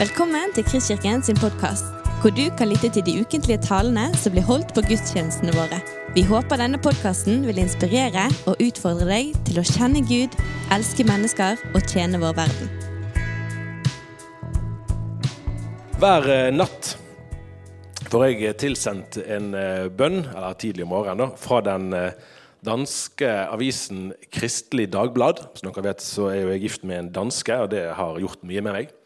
Velkommen til Kristkirken sin podkast, hvor du kan lytte til de ukentlige talene som blir holdt på gudstjenestene våre. Vi håper denne podkasten vil inspirere og utfordre deg til å kjenne Gud, elske mennesker og tjene vår verden. Hver eh, natt får jeg tilsendt en eh, bønn, eller tidlig om morgenen, da, fra den eh, danske avisen Kristelig Dagblad. Som dere vet, så er jeg gift med en danske, og det har gjort mye med meg.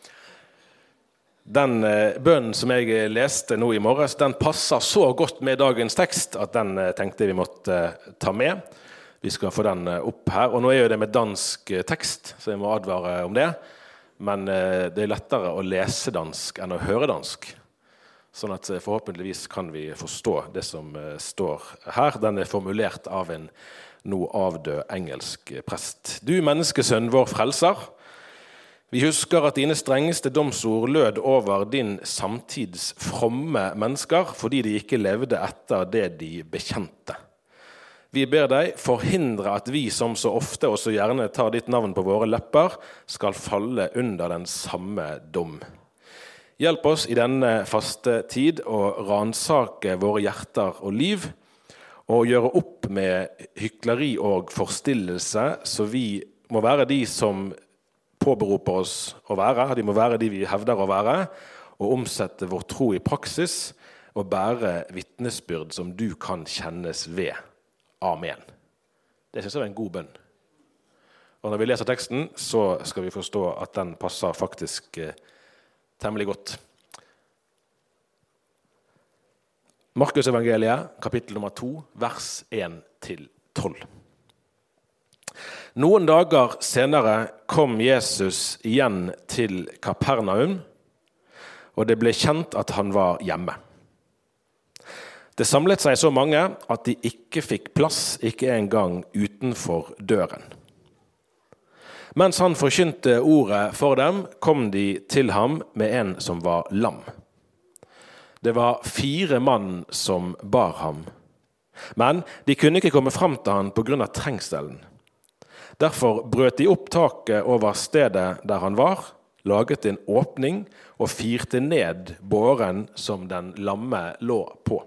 Den eh, bønnen som jeg eh, leste nå i morges, den passer så godt med dagens tekst at den eh, tenkte vi måtte ta med. Vi skal få den opp her. Og nå er jo det med dansk tekst, så jeg må advare om det. Men det er lettere å lese dansk enn å høre dansk. Sånn at forhåpentligvis kan vi forstå det som står her. Den er formulert av en nå avdød engelsk prest. Du menneskesønn, vår frelser. Vi husker at dine strengeste domsord lød over din samtids fromme mennesker fordi de ikke levde etter det de bekjente. Vi ber deg forhindre at vi som så ofte og så gjerne tar ditt navn på våre lepper, skal falle under den samme dom. Hjelp oss i denne faste tid å ransake våre hjerter og liv, og gjøre opp med hykleri og forstillelse, så vi må være de som påberoper oss å være. De må være de vi hevder å være, og omsette vår tro i praksis og bære vitnesbyrd som du kan kjennes ved. Amen. Det syns jeg var en god bønn. Og Når vi leser teksten, så skal vi forstå at den passer faktisk eh, temmelig godt. Markusevangeliet, kapittel nummer 2, vers 1-12. Noen dager senere kom Jesus igjen til Kapernaum, og det ble kjent at han var hjemme. Det samlet seg så mange at de ikke fikk plass, ikke engang utenfor døren. Mens han forkynte ordet for dem, kom de til ham med en som var lam. Det var fire mann som bar ham, men de kunne ikke komme fram til ham pga. trengselen. Derfor brøt de opp taket over stedet der han var, laget en åpning og firte ned båren som den lamme lå på.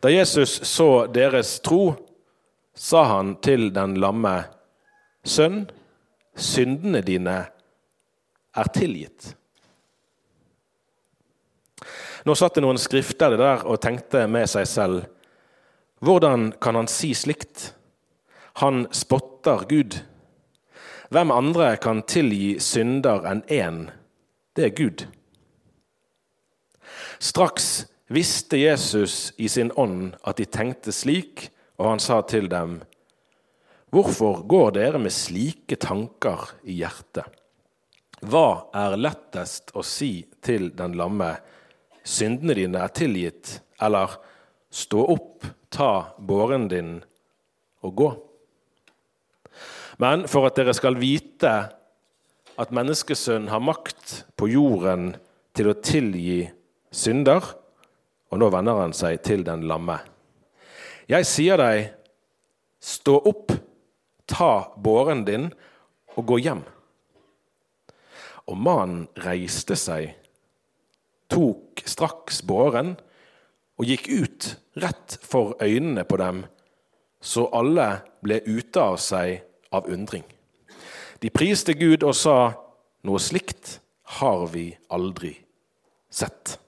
Da Jesus så deres tro, sa han til den lamme, Sønn, syndene dine er tilgitt. Nå satt det noen skrifter der og tenkte med seg selv, hvordan kan han si slikt? Han spotter Gud. Hvem andre kan tilgi synder enn én? Det er Gud. Straks visste Jesus i sin ånd at de tenkte slik, og han sa til dem, Hvorfor går dere med slike tanker i hjertet? Hva er lettest å si til den lamme, syndene dine er tilgitt, eller stå opp, ta båren din og gå? Men for at dere skal vite at menneskesønnen har makt på jorden til å tilgi synder Og nå vender han seg til den lamme. Jeg sier deg, stå opp, ta båren din og gå hjem. Og mannen reiste seg, tok straks båren og gikk ut rett for øynene på dem, så alle ble ute av seg av undring. De priste Gud og sa, noe slikt har vi aldri sett.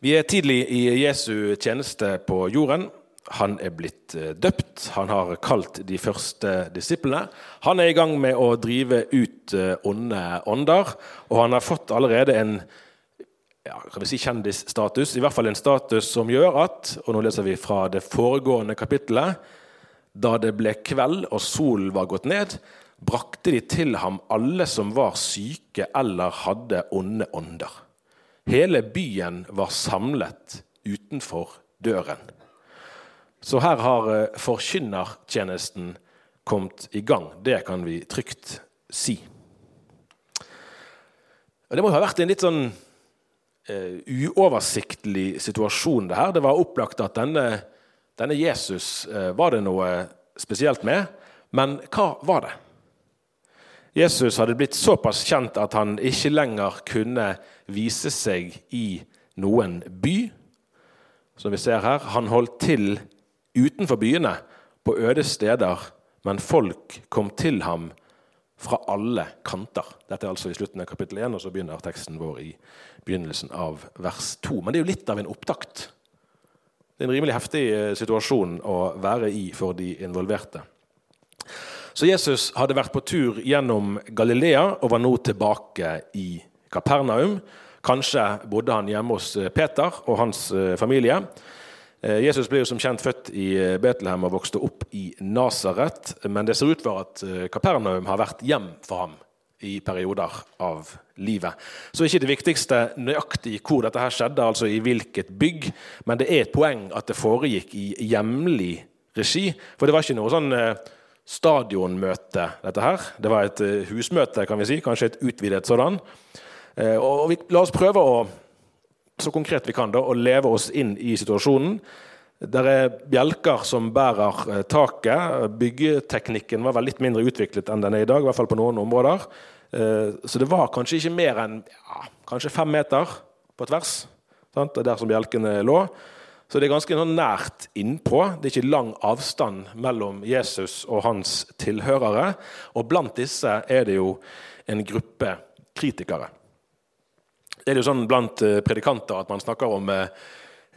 Vi er tidlig i Jesu tjeneste på jorden. Han er blitt eh, døpt, han har kalt de første disiplene. Han er i gang med å drive ut eh, onde ånder, og han har fått allerede en ja, si kjendisstatus, i hvert fall en status som gjør at og nå leser vi fra det foregående kapittelet, da det ble kveld og solen var gått ned, brakte de til ham alle som var syke eller hadde onde ånder. Hele byen var samlet utenfor døren. Så her har eh, forkynnertjenesten kommet i gang. Det kan vi trygt si. Det må ha vært en litt sånn uh, uoversiktlig situasjon, det her. Det var opplagt at denne denne Jesus eh, var det noe spesielt med, men hva var det? Jesus hadde blitt såpass kjent at han ikke lenger kunne vise seg i noen by. Som vi ser her, Han holdt til utenfor byene, på øde steder, men folk kom til ham fra alle kanter. Dette er altså i slutten av kapittel 1, og så begynner teksten vår i begynnelsen av vers 2. Men det er jo litt av en opptakt. Det er en rimelig heftig eh, situasjon å være i for de involverte. Så Jesus hadde vært på tur gjennom Galilea og var nå tilbake i Kapernaum. Kanskje bodde han hjemme hos eh, Peter og hans eh, familie. Jesus ble jo som kjent født i eh, Betlehem og vokste opp i Nasaret. Men det ser ut for at Kapernaum har vært hjem for ham i perioder av livet. Så ikke det viktigste nøyaktig hvor dette her skjedde, altså i hvilket bygg, men det er et poeng at det foregikk i hjemlig regi. For det var ikke noe sånn stadionmøte, dette her. Det var et husmøte, kan vi si. Kanskje et utvidet sådan. Og vi, la oss prøve å så konkret vi kan, da, å leve oss inn i situasjonen. Det er bjelker som bærer eh, taket. Byggeteknikken var vel litt mindre utviklet enn den er i dag. i hvert fall på noen områder. Eh, så det var kanskje ikke mer enn ja, kanskje fem meter på tvers. Sant? Der som bjelkene lå. Så det er ganske sånn nært innpå. Det er ikke lang avstand mellom Jesus og hans tilhørere. Og blant disse er det jo en gruppe kritikere Det er jo sånn blant eh, predikanter at man snakker om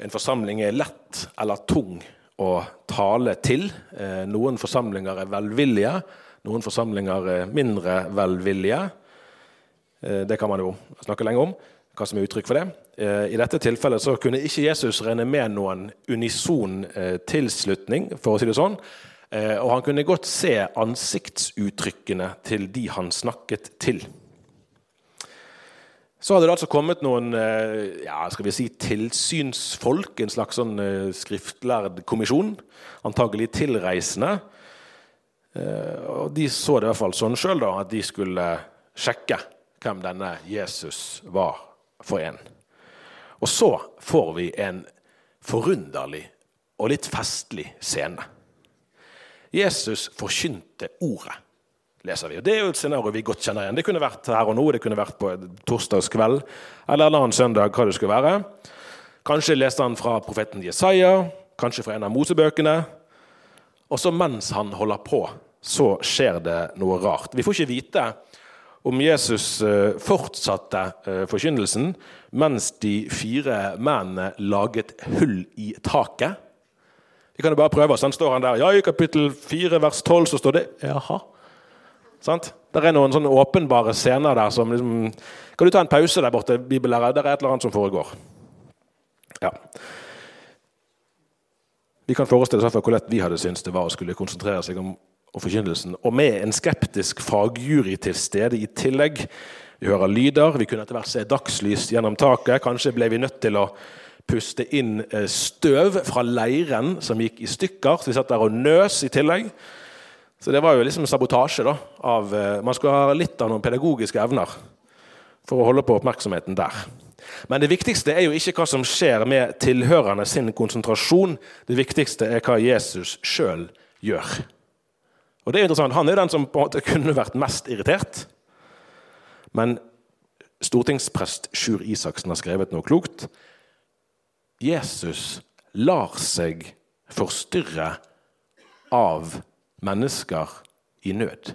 en forsamling er lett eller tung å tale til. Eh, noen forsamlinger er velvillige, noen forsamlinger er mindre velvillige. Det kan man jo snakke lenge om, hva som er uttrykk for det. I dette tilfellet så kunne ikke Jesus regne med noen unison tilslutning, for å si det sånn. Og han kunne godt se ansiktsuttrykkene til de han snakket til. Så hadde det altså kommet noen eh, ja, skal vi si, tilsynsfolk, en slags sånn eh, skriftlærd kommisjon. Antagelig tilreisende. Eh, og De så det i hvert fall sånn sjøl, at de skulle sjekke hvem denne Jesus var for en. Og så får vi en forunderlig og litt festlig scene. Jesus forkynte ordet leser vi. Og Det er jo et scenario vi godt kjenner igjen. Det kunne vært her og nå, det kunne vært på torsdagskveld eller en annen søndag. hva det skulle være. Kanskje leste han fra profeten Jesaja, kanskje fra en av Mosebøkene. Og så mens han holder på, så skjer det noe rart. Vi får ikke vite om Jesus eh, fortsatte eh, forkynnelsen mens de fire mennene laget hull i taket. Vi kan jo bare prøve. Han står han der. Ja, I kapittel 4 vers 12 så står det Jaha. Sant? Der er noen sånne åpenbare scener der som liksom, Kan du ta en pause der borte, bibellærer? Det er et eller annet som foregår. Ja. Vi kan forestille oss hvor lett vi hadde syntes det var å skulle konsentrere seg om, om forkynnelsen. Og med en skeptisk fagjury til stede i tillegg. Vi hører lyder, vi kunne etter hvert se dagslys gjennom taket. Kanskje ble vi nødt til å puste inn eh, støv fra leiren som gikk i stykker. Så vi satt der og nøs i tillegg. Så det var jo liksom sabotasje. da, av, eh, Man skulle ha litt av noen pedagogiske evner for å holde på oppmerksomheten der. Men det viktigste er jo ikke hva som skjer med tilhørerne sin konsentrasjon. Det viktigste er hva Jesus sjøl gjør. Og det er interessant, Han er den som på en måte kunne vært mest irritert. Men stortingsprest Sjur Isaksen har skrevet noe klokt. Jesus lar seg forstyrre av mennesker i nød.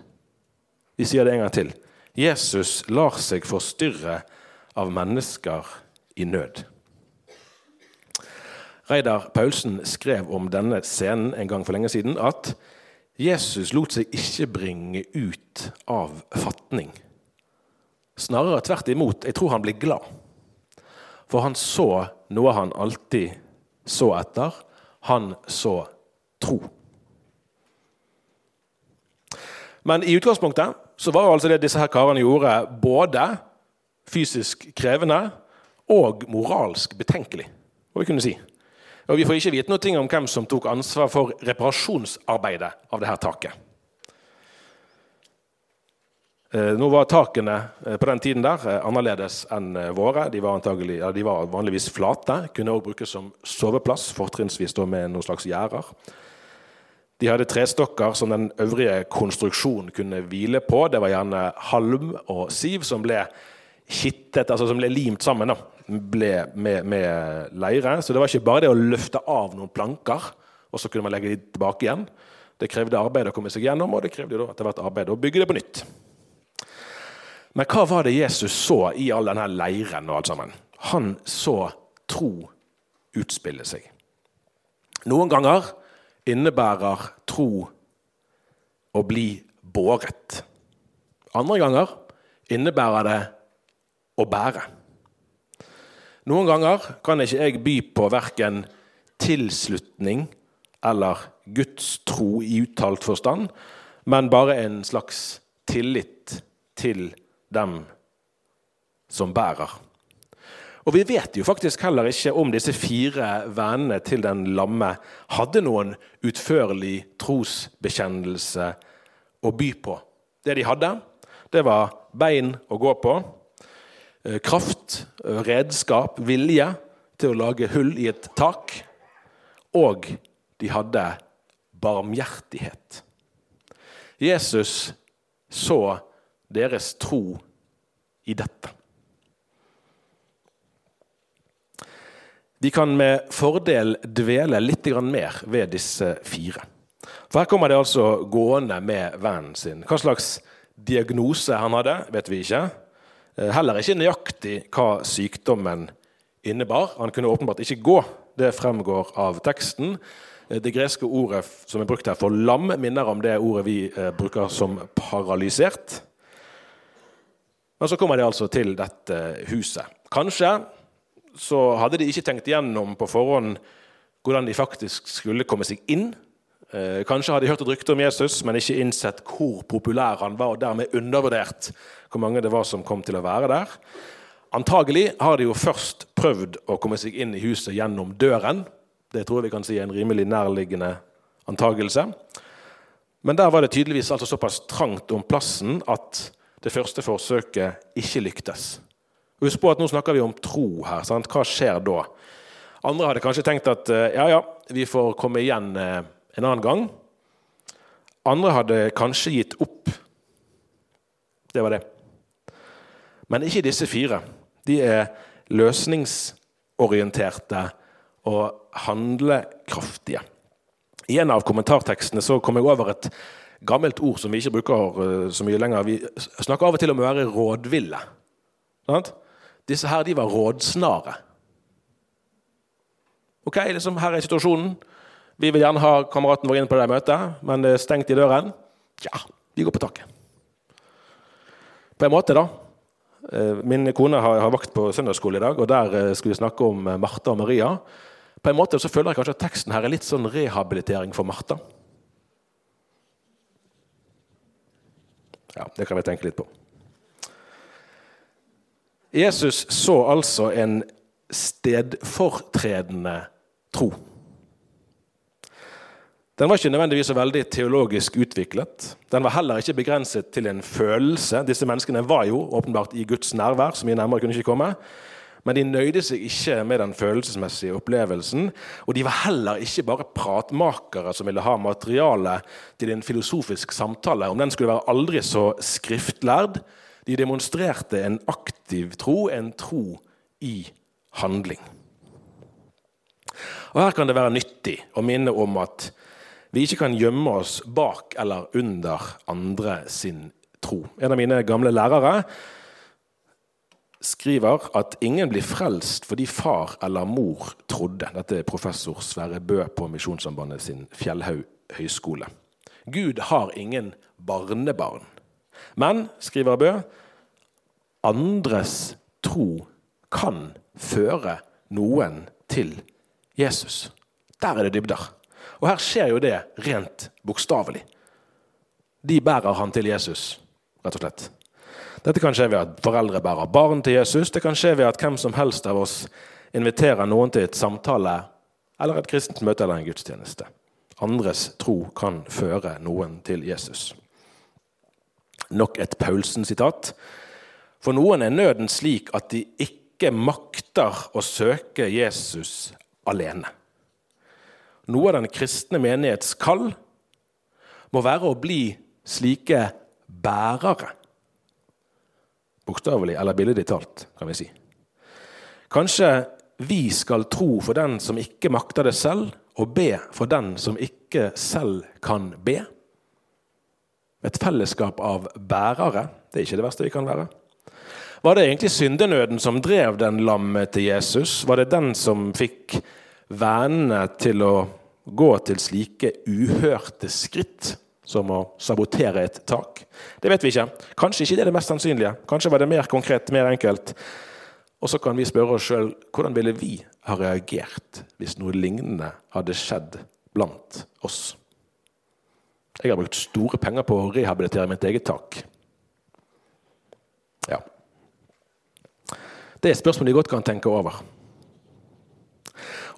Vi sier det en gang til. Jesus lar seg forstyrre av mennesker i nød. Reidar Paulsen skrev om denne scenen en gang for lenge siden at Jesus lot seg ikke bringe ut av fatning. Snarere tvert imot. Jeg tror han ble glad. For han så noe han alltid så etter. Han så tro. Men i utgangspunktet så var altså det disse her karene gjorde, både fysisk krevende og moralsk betenkelig. vi kunne si. Og Vi får ikke vite noe om hvem som tok ansvar for reparasjonsarbeidet av dette taket. Eh, nå var takene eh, på den tiden der eh, annerledes enn våre. De var, ja, de var vanligvis flate. Kunne også brukes som soveplass, fortrinnsvis med noen slags gjerder. De hadde trestokker som den øvrige konstruksjonen kunne hvile på. Det var gjerne halm og siv som ble kittet, altså som ble limt sammen da, ble med, med, leire. Så det var ikke bare det å løfte av noen planker, og så kunne man legge de tilbake igjen. Det krevde arbeid å komme seg gjennom, og det krevde jo etter hvert arbeid å bygge det på nytt. Men hva var det Jesus så i all denne leiren og alt sammen? Han så tro utspille seg. Noen ganger innebærer tro å bli båret. Andre ganger innebærer det å bære. Noen ganger kan ikke jeg by på verken tilslutning eller gudstro i uttalt forstand, men bare en slags tillit til dem som bærer. Og vi vet jo faktisk heller ikke om disse fire vennene til den lamme hadde noen utførlig trosbekjennelse å by på. Det de hadde, det var bein å gå på, eh, kraft, redskap, vilje til å lage hull i et tak, og de hadde barmhjertighet. Jesus så deres tro i dette. Vi kan med fordel dvele litt mer ved disse fire. For Her kommer det altså gående med vennen sin. Hva slags diagnose han hadde, vet vi ikke. Eh, heller ikke nøyaktig hva sykdommen innebar. Han kunne åpenbart ikke gå. Det fremgår av teksten. Eh, det greske ordet som er brukt her for lam, minner om det ordet vi eh, bruker som paralysert. Men så kommer de altså til dette huset. Kanskje så hadde de ikke tenkt igjennom på forhånd hvordan de faktisk skulle komme seg inn. Eh, kanskje hadde de hørt et rykte om Jesus, men ikke innsett hvor populær han var, og dermed undervurdert hvor mange det var som kom til å være der. Antagelig har de jo først prøvd å komme seg inn i huset gjennom døren. Det tror jeg vi kan si er en rimelig nærliggende antagelse. Men der var det tydeligvis altså såpass trangt om plassen at det første forsøket ikke lyktes. Husk på at nå snakker vi om tro her. Sant? Hva skjer da? Andre hadde kanskje tenkt at eh, ja, ja, vi får komme igjen eh, en annen gang. Andre hadde kanskje gitt opp. Det var det. Men ikke disse fire. De er løsningsorienterte og handlekraftige. I en av kommentartekstene så kom jeg over et gammelt ord som vi ikke bruker eh, så mye lenger. Vi snakker av og til om å være rådville. Sant? Disse her de var rådsnare. Ok, liksom, Her er situasjonen. Vi vil gjerne ha kameraten vår inn på det møtet, men det er stengt i døren. Ja, vi går på taket. På en måte, da. Eh, min kone har, vakt på søndagsskole i dag, og der eh, skulle vi snakke om eh, Martha og Maria. På en måte så føler jeg kanskje at teksten her er litt sånn rehabilitering for Martha. Ja, det kan vi tenke litt på. Jesus så altså en stedfortredende tro. Den var ikke nødvendigvis så veldig teologisk utviklet. Den var heller ikke begrenset til en følelse. Disse menneskene var jo åpenbart i Guds nærvær, så mye nærmere kunne ikke komme. Men de nøyde seg ikke med den følelsesmessige opplevelsen. Og de var heller ikke bare pratmakere som ville ha materiale til en filosofisk samtale. Om den skulle være aldri så skriftlærd, de demonstrerte en aktiv tro, en tro i handling. Og Her kan det være nyttig å minne om at vi ikke kan gjemme oss bak eller under andre sin tro. En av mine gamle lærere skriver at ingen blir frelst fordi far eller mor trodde. Dette er professor Sverre Bø på Misjonssambandet sin Fjellhaug høgskole. Gud har ingen barnebarn. Men, skriver Bø, andres tro kan føre noen til Jesus. Der er det dybder. Og her skjer jo det rent bokstavelig. De bærer han til Jesus, rett og slett. Dette kan skje ved at foreldre bærer barn til Jesus. Det kan skje ved at hvem som helst av oss inviterer noen til et samtale eller et kristent møte eller en gudstjeneste. Andres tro kan føre noen til Jesus. Nok et Paulsen-sitat. For noen er nøden slik at de ikke makter å søke Jesus alene. Noe av den kristne menighets kall må være å bli slike bærere. Bokstavelig eller billedlig talt, kan vi si. Kanskje vi skal tro for den som ikke makter det selv, og be for den som ikke selv kan be. Et fellesskap av bærere, det er ikke det verste vi kan være. Var det egentlig syndenøden som drev den lammet til Jesus? Var det den som fikk vennene til å gå til slike uhørte skritt? som å sabotere et tak? Det vet vi ikke. Kanskje ikke det er det mest sannsynlige. Kanskje var det mer konkret, mer enkelt. Og så kan vi spørre oss sjøl hvordan ville vi ha reagert hvis noe lignende hadde skjedd blant oss? Jeg har brukt store penger på å rehabilitere mitt eget tak. Ja. Det er et spørsmål de godt kan tenke over.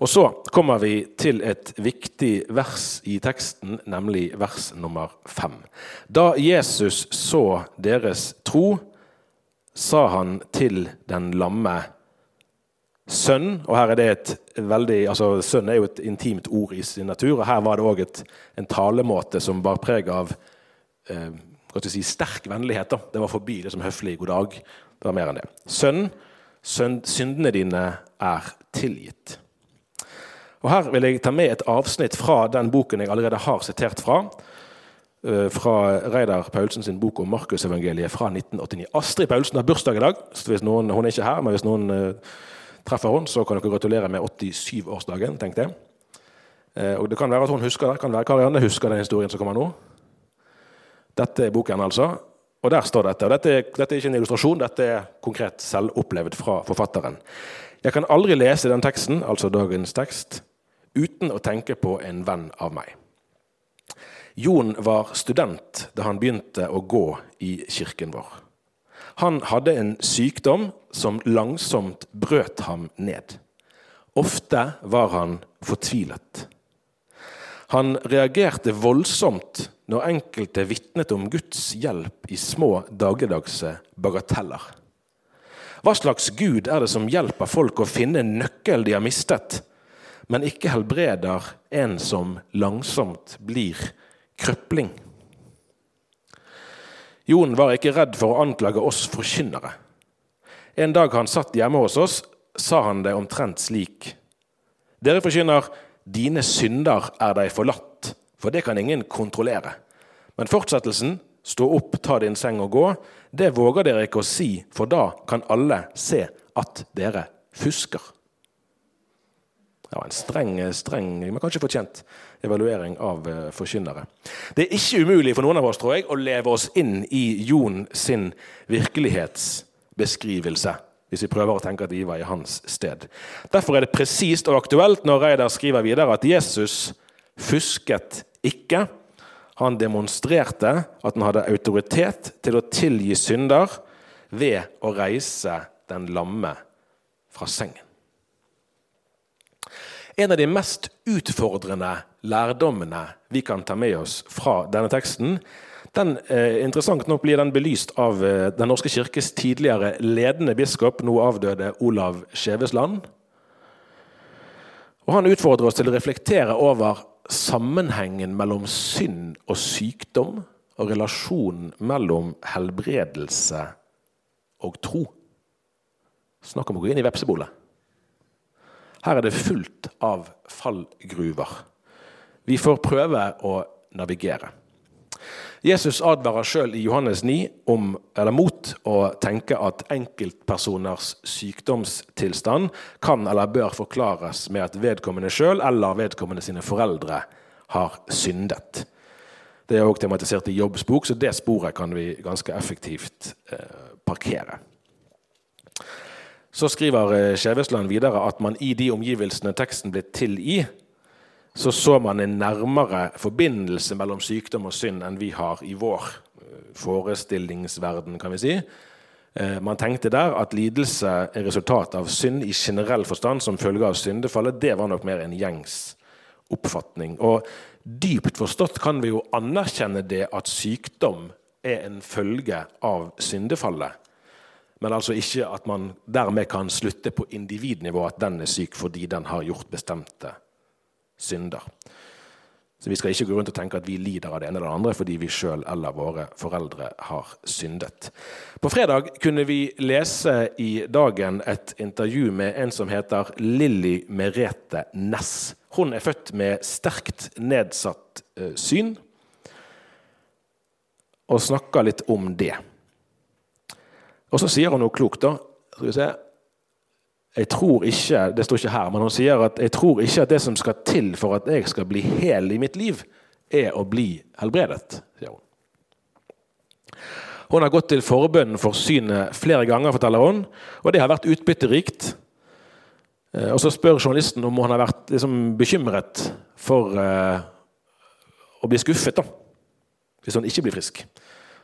Og så kommer vi til et viktig vers i teksten, nemlig vers nummer fem. Da Jesus så deres tro, sa han til den lamme sønn Og her er det et veldig, altså Sønn er jo et intimt ord i sin natur, og her var det òg en talemåte som bar preg av eh, si, sterk vennlighet. Da. Det var forbi det som høflig 'god dag'. Det var mer enn det. Sønn, sønn syndene dine er tilgitt. Og Her vil jeg ta med et avsnitt fra den boken jeg allerede har sitert fra. Eh, fra Reidar Paulsen sin bok om Markusevangeliet fra 1989. Astrid Paulsen har bursdag i dag. så hvis noen, Hun er ikke her, men hvis noen uh, treffer henne, så kan dere gratulere med 87-årsdagen. tenk det. Uh, og Det kan være at hun husker det. kan være Karianne husker den historien som kommer nå. Dette er boken, altså. Og der står dette. og dette, dette er ikke en illustrasjon, dette er konkret selvopplevd fra forfatteren. Jeg kan aldri lese den teksten, altså dagens tekst, uten å tenke på en venn av meg. Jon var student da han begynte å gå i kirken vår. Han hadde en sykdom som langsomt brøt ham ned. Ofte var han fortvilet. Han reagerte voldsomt når enkelte vitnet om Guds hjelp i små dagligdagse bagateller. Hva slags gud er det som hjelper folk å finne en nøkkel de har mistet, men ikke helbreder en som langsomt blir krøpling. Jon var ikke redd for å anklage oss forkynnere. En dag han satt hjemme hos oss, sa han det omtrent slik. Dere forkynner 'dine synder er deg forlatt', for det kan ingen kontrollere. Men fortsettelsen 'stå opp, ta din seng og gå', det våger dere ikke å si, for da kan alle se at dere fusker. Det var en streng, streng, men kanskje fortjent evaluering av uh, forkynnere. Det er ikke umulig for noen av oss tror jeg, å leve oss inn i Jon sin virkelighetsbeskrivelse. Hvis vi prøver å tenke at de var i hans sted. Derfor er det presist og aktuelt når Reidar skriver videre at Jesus fusket ikke. Han demonstrerte at han hadde autoritet til å tilgi synder ved å reise den lamme fra sengen. En av de mest utfordrende lærdommene vi kan ta med oss fra denne teksten, den, eh, interessant nok blir den belyst av eh, Den norske kirkes tidligere ledende biskop, nå avdøde Olav Skjevesland. Og Han utfordrer oss til å reflektere over sammenhengen mellom synd og sykdom, og relasjonen mellom helbredelse og tro. Snakk om å gå inn i vepsebolet. Her er det fullt av fallgruver. Vi får prøve å navigere. Jesus advarer sjøl i Johannes 9 om, mot å tenke at enkeltpersoners sykdomstilstand kan eller bør forklares med at vedkommende sjøl eller vedkommende sine foreldre har syndet. Det er òg tematisert i Jobbs bok, så det sporet kan vi ganske effektivt eh, parkere. Så skriver eh, Skjevesland videre at man i de omgivelsene teksten ble til i, så så man en nærmere forbindelse mellom sykdom og synd enn vi har i vår eh, forestillingsverden, kan vi si. Eh, man tenkte der at lidelse er resultat av synd i generell forstand som følge av syndefallet. Det var nok mer en gjengs oppfatning. Og dypt forstått kan vi jo anerkjenne det at sykdom er en følge av syndefallet. Men altså ikke at man dermed kan slutte på individnivå at den er syk fordi den har gjort bestemte synder. Så vi skal ikke gå rundt og tenke at vi lider av det ene eller det andre fordi vi sjøl eller våre foreldre har syndet. På fredag kunne vi lese i Dagen et intervju med en som heter Lilly Merete Næss. Hun er født med sterkt nedsatt eh, syn, og snakker litt om det. Og så sier hun noe klokt, da. Skal vi se jeg tror ikke, Det står ikke her, men hun sier at jeg tror ikke at det som skal til for at jeg skal bli hel i mitt liv, er å bli helbredet. sier Hun Hun har gått til forbønn for synet flere ganger, forteller hun, og det har vært utbytterikt. Eh, og Så spør journalisten om hun har vært liksom, bekymret for uh, å bli skuffet da, hvis hun ikke blir frisk.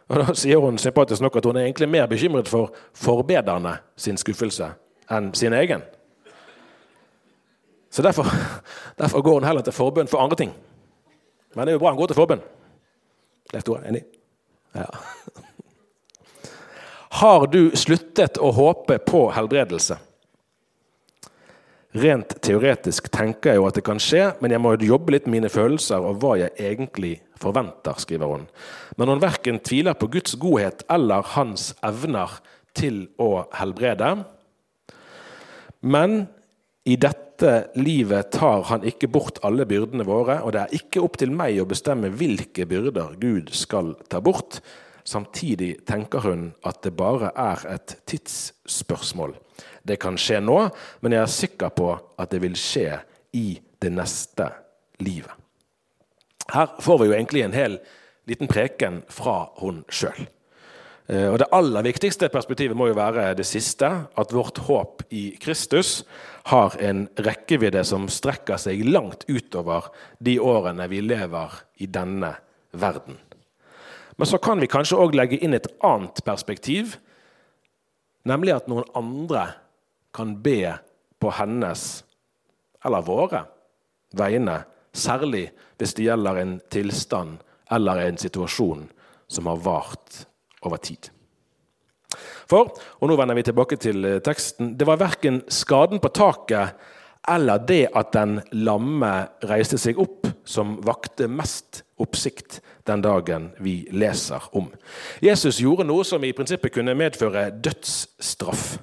Og Da sier hun sympatisk nok at hun er egentlig mer bekymret for forbederne sin skuffelse enn sin egen. Så derfor, derfor går hun heller til forbønn for andre ting. Men det er jo bra han går til forbønn. Leif Tore, enig? Ja. Har du sluttet å håpe på helbredelse? Rent teoretisk tenker jeg jo at det kan skje, men jeg må jobbe litt med mine følelser og hva jeg egentlig forventer, skriver hun. Men hun verken tviler på Guds godhet eller hans evner til å helbrede. Men i dette livet tar han ikke bort alle byrdene våre, og det er ikke opp til meg å bestemme hvilke byrder Gud skal ta bort. Samtidig tenker hun at det bare er et tidsspørsmål. Det kan skje nå, men jeg er sikker på at det vil skje i det neste livet. Her får vi jo egentlig en hel liten preken fra hun sjøl. Eh, og Det aller viktigste perspektivet må jo være det siste, at vårt håp i Kristus har en rekkevidde som strekker seg langt utover de årene vi lever i denne verden. Men så kan vi kanskje òg legge inn et annet perspektiv, nemlig at noen andre kan be på hennes, eller våre, vegne, særlig hvis det gjelder en tilstand eller en situasjon som har vart over tid. For, og nå vender vi tilbake til eh, teksten, det var verken skaden på taket eller det at den lamme reiste seg opp, som vakte mest oppsikt den dagen vi leser om. Jesus gjorde noe som i prinsippet kunne medføre dødsstraff.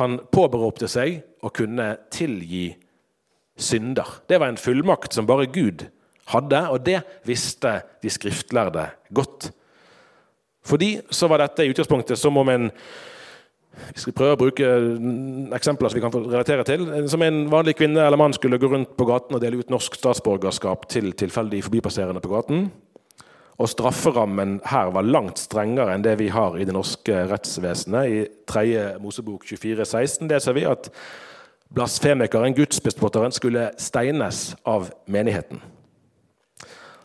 Han påberopte seg å kunne tilgi synder. Det var en fullmakt som bare Gud hadde, og det visste de skriftlærde godt. Fordi så var dette i utgangspunktet som om en vi skal å bruke eksempler som vi kan relatere til. Som en vanlig kvinne eller mann skulle gå rundt på gaten og dele ut norsk statsborgerskap til tilfeldig forbipasserende på gaten. Og strafferammen her var langt strengere enn det vi har i det norske rettsvesenet. I 3. Mosebok 24, 16 leser vi at blasfemikeren, gudsbespotteren, skulle steines av menigheten.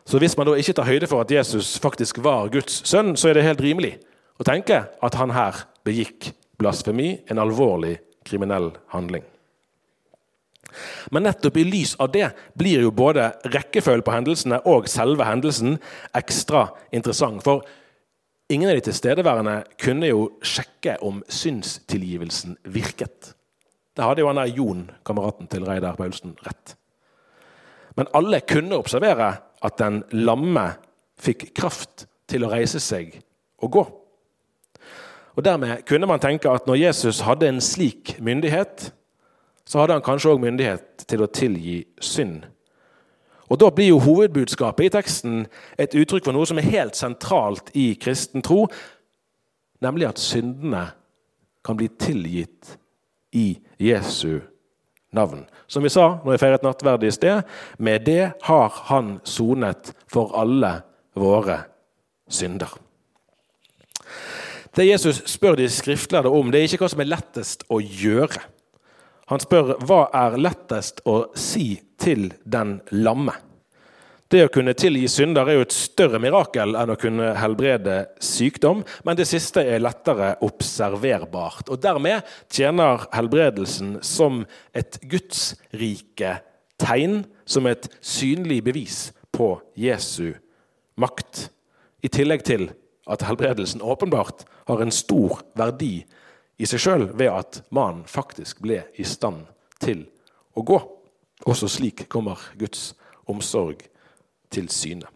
Så hvis man da ikke tar høyde for at Jesus faktisk var Guds sønn, så er det helt rimelig å tenke at han her begikk blasfemi, en alvorlig kriminell handling. Men nettopp i lys av det blir jo både rekkefølgen på hendelsene og selve hendelsen ekstra interessant. For ingen av de tilstedeværende kunne jo sjekke om synstilgivelsen virket. Det hadde jo han der Jon, kameraten til Reidar Paulsen, rett. Men alle kunne observere at den lamme fikk kraft til å reise seg og gå. Og Dermed kunne man tenke at når Jesus hadde en slik myndighet, så hadde han kanskje òg myndighet til å tilgi synd. Og Da blir jo hovedbudskapet i teksten et uttrykk for noe som er helt sentralt i kristen tro, nemlig at syndene kan bli tilgitt i Jesu navn. Som vi sa når vi feiret nattverd i sted, med det har han sonet for alle våre synder. Det Jesus spør de skriftlærde om, det er ikke hva som er lettest å gjøre. Han spør hva er lettest å si til den lamme. Det å kunne tilgi synder er jo et større mirakel enn å kunne helbrede sykdom, men det siste er lettere observerbart. Og Dermed tjener helbredelsen som et gudsrike tegn, som et synlig bevis på Jesu makt. I tillegg til at helbredelsen åpenbart har en stor verdi i seg sjøl ved at mannen faktisk ble i stand til å gå. Også slik kommer Guds omsorg til syne.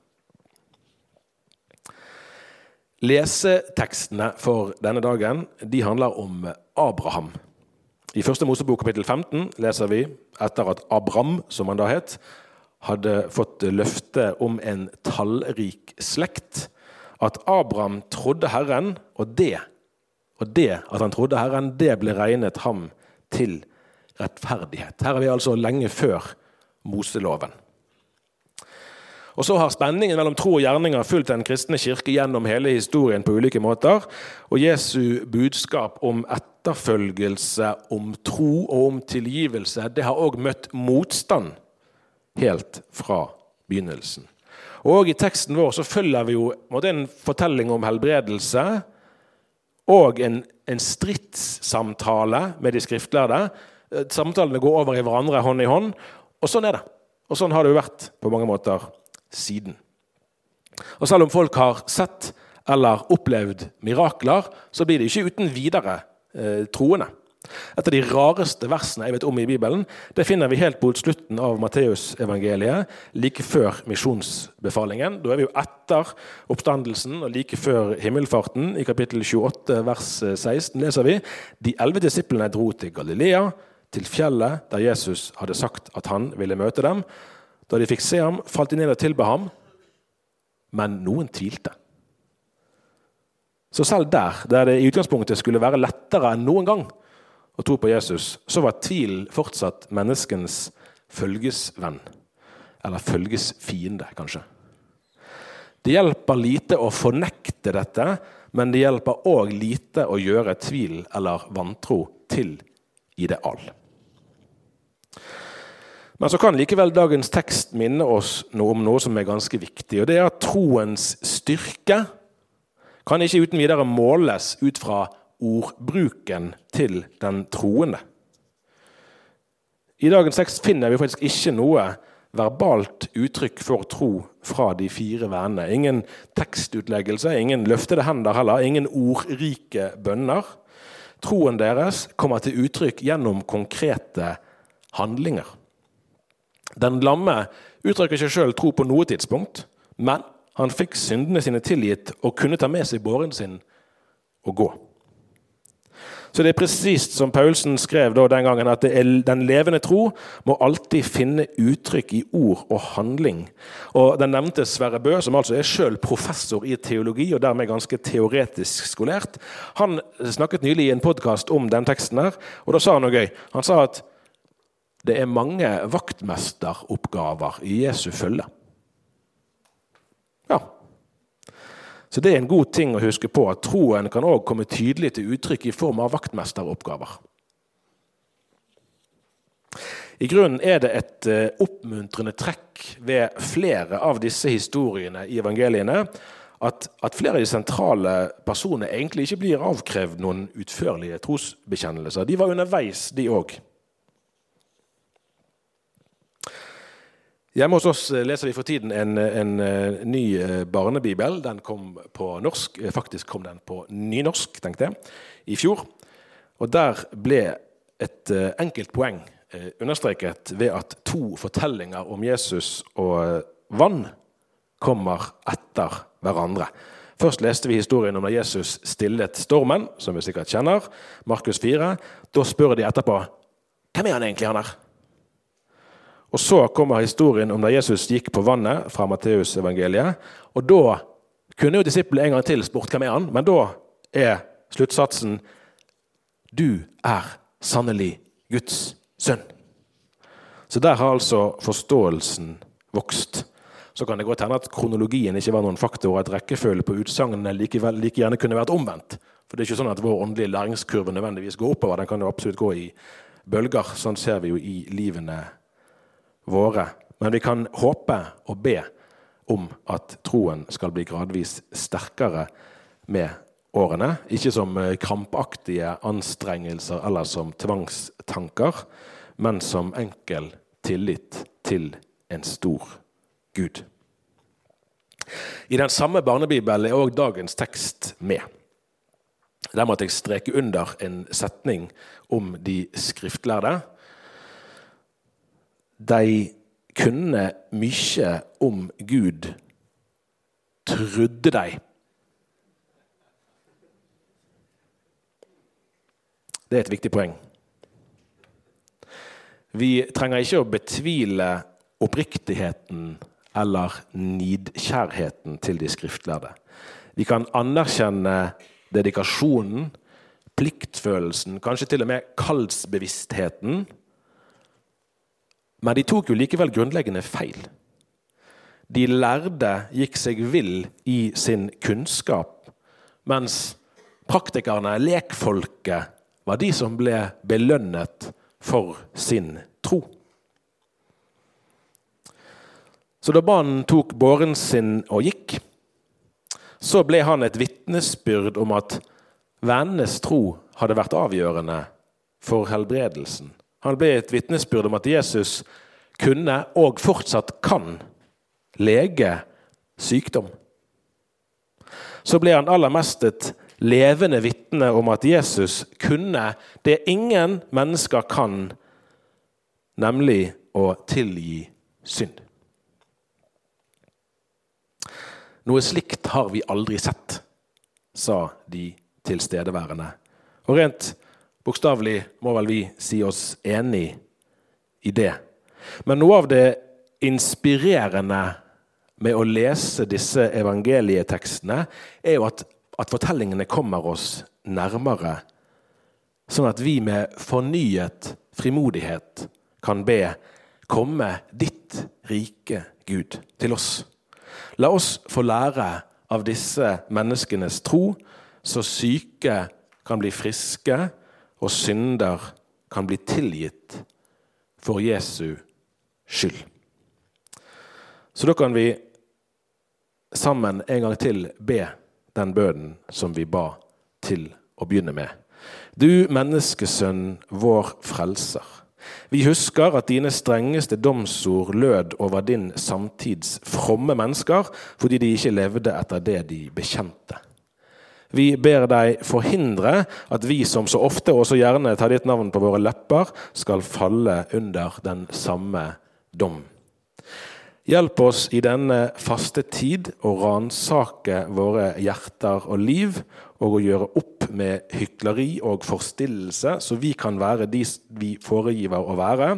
Lesetekstene for denne dagen de handler om Abraham. I første Mosebok kapittel 15 leser vi etter at Abram, som han da het, hadde fått løfte om en tallrik slekt, at Abraham trodde Herren, og det, og det at han trodde Herren, det ble regnet ham til rettferdighet. Her er vi altså lenge før Moseloven. Og så har spenningen mellom tro og gjerninger fulgt den kristne kirke gjennom hele historien på ulike måter. Og Jesu budskap om etterfølgelse, om tro og om tilgivelse, det har òg møtt motstand helt fra begynnelsen. Og I teksten vår så følger vi jo en fortelling om helbredelse og en, en stridssamtale med de skriftlærde. Samtalene går over i hverandre hånd i hånd. Og sånn er det. Og sånn har det jo vært på mange måter siden. Og selv om folk har sett eller opplevd mirakler, så blir de ikke uten videre eh, troende. Et av de rareste versene jeg vet om i Bibelen, det finner vi helt på slutten av Matteusevangeliet, like før misjonsbefalingen. Da er vi jo etter oppstandelsen og like før himmelfarten. I kapittel 28 vers 16 leser vi de elleve disiplene dro til Galilea, til fjellet der Jesus hadde sagt at han ville møte dem. Da de fikk se ham, falt de ned og tilba ham, men noen tvilte. Så selv der, der det i utgangspunktet skulle være lettere enn noen gang å tro på Jesus, så var tvilen fortsatt menneskens følgesvenn. Eller følgesfiende, kanskje. Det hjelper lite å fornekte dette, men det hjelper òg lite å gjøre tvil eller vantro til ideal. Men så kan likevel dagens tekst minne oss noe om noe som er ganske viktig. og Det er at troens styrke kan ikke uten videre måles ut fra ordbruken til den troende. I dagens tekst finner vi faktisk ikke noe verbalt uttrykk for tro fra de fire vennene. Ingen tekstutleggelse, ingen løftede hender heller, ingen ordrike bønner. Troen deres kommer til uttrykk gjennom konkrete handlinger. Den lamme uttrykker ikke sjøl tro på noe tidspunkt, men han fikk syndene sine tilgitt og kunne ta med seg båren sin og gå. Så det er presist som Paulsen skrev den gangen, at den levende tro må alltid finne uttrykk i ord og handling. Og Den nevnte Sverre Bø, som altså er sjøl professor i teologi og dermed ganske teoretisk skolert, han snakket nylig i en podkast om den teksten. her, og Da sa han noe gøy. Han sa at det er mange vaktmesteroppgaver i Jesu følge. Ja. Så det er en god ting å huske på at troen kan også komme tydelig til uttrykk i form av vaktmesteroppgaver. I grunnen er det et eh, oppmuntrende trekk ved flere av disse historiene i evangeliene at, at, flere av de sentrale personene egentlig ikke blir avkrevd noen utførlige trosbekjennelser. De var underveis, de òg. Hjemme hos oss eh, leser vi for tiden en, en, eh, ny eh, barnebibel. Den kom på norsk. Faktisk kom den på nynorsk, tenkte jeg, i fjor. Og der ble et enkelt poeng understreket ved at to fortellinger om Jesus og vann kommer etter hverandre. Først leste vi historien om da Jesus stillet stormen, som vi sikkert kjenner. Markus 4. Da spør de etterpå hvem er han egentlig, han her? Og Så kommer historien om da Jesus gikk på vannet fra Matteusevangeliet. Og da kunne jo disiplene en gang til spurt hvem er han, men da er sluttsatsen Du er sannelig Guds sønn. Så der har altså forståelsen vokst. Så kan det godt hende at kronologien ikke var noen faktor, at rekkefølgen på utsagnene like, like, gjerne kunne vært omvendt. For det er ikke sånn at vår åndelige læringskurve nødvendigvis går oppover. Den kan jo absolutt gå i bølger. Sånn ser vi jo i livene våre. Men vi kan håpe og be om at troen skal bli gradvis sterkere med årene. Ikke som eh, krampaktige anstrengelser eller som tvangstanker, men som enkel tillit til en stor Gud. I den samme barnebibelen er òg dagens tekst med. Der måtte jeg streke under en setning om de skriftlærde. De kunne mye om Gud, trodde de. Det er et viktig poeng. Vi trenger ikke å betvile oppriktigheten eller nidkjærheten til de skriftlærde. Vi kan anerkjenne dedikasjonen, pliktfølelsen, kanskje til og med kaldsbevisstheten. Men de tok jo likevel grunnleggende feil. De lærde gikk seg vill i sin kunnskap, mens praktikerne, lekfolket, var de som ble belønnet for sin tro. Så da mannen tok båren sin og gikk, så ble han et vitnesbyrd om at vennenes tro hadde vært avgjørende for helbredelsen. Han ble et vitnesbyrd om at Jesus kunne, og fortsatt kan, lege sykdom. Så ble han aller mest et levende vitne om at Jesus kunne det ingen mennesker kan, nemlig å tilgi synd. Noe slikt har vi aldri sett, sa de tilstedeværende. Og rent bokstavelig må vel vi si oss enig i det. Men noe av det inspirerende med å lese disse evangelietekstene, er jo at, at fortellingene kommer oss nærmere. Sånn at vi med fornyet frimodighet kan be komme ditt rike, Gud, til oss. La oss få lære av disse menneskenes tro, så syke kan bli friske, og synder kan bli tilgitt for Jesu skyld. Så da kan vi sammen en gang til be den bønnen som vi ba til å begynne med. Du menneskesønn, vår frelser. Vi husker at dine strengeste domsord lød over din samtids fromme mennesker, fordi de ikke levde etter det de bekjente. Vi ber deg forhindre at vi som så ofte og så gjerne tar ditt navn på våre lepper, skal falle under den samme dom. Hjelp oss i denne faste tid å ransake våre hjerter og liv, og å gjøre opp med hykleri og forstillelse, så vi kan være de vi foregiver å være,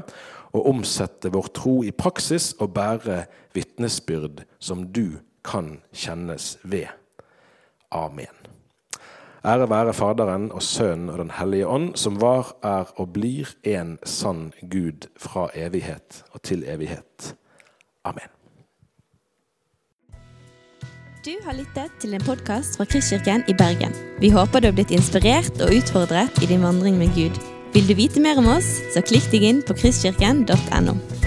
og omsette vår tro i praksis og bære vitnesbyrd som du kan kjennes ved. Amen. Ære være Faderen og Sønnen og Den hellige ånd, som var, er og blir en sann Gud fra evighet og til evighet. Amen. Du har lyttet til en podkast fra Kristkirken i Bergen. Vi håper du har blitt inspirert og utfordret i din vandring med Gud. Vil du vite mer om oss, så klikk deg inn på kristkirken.no.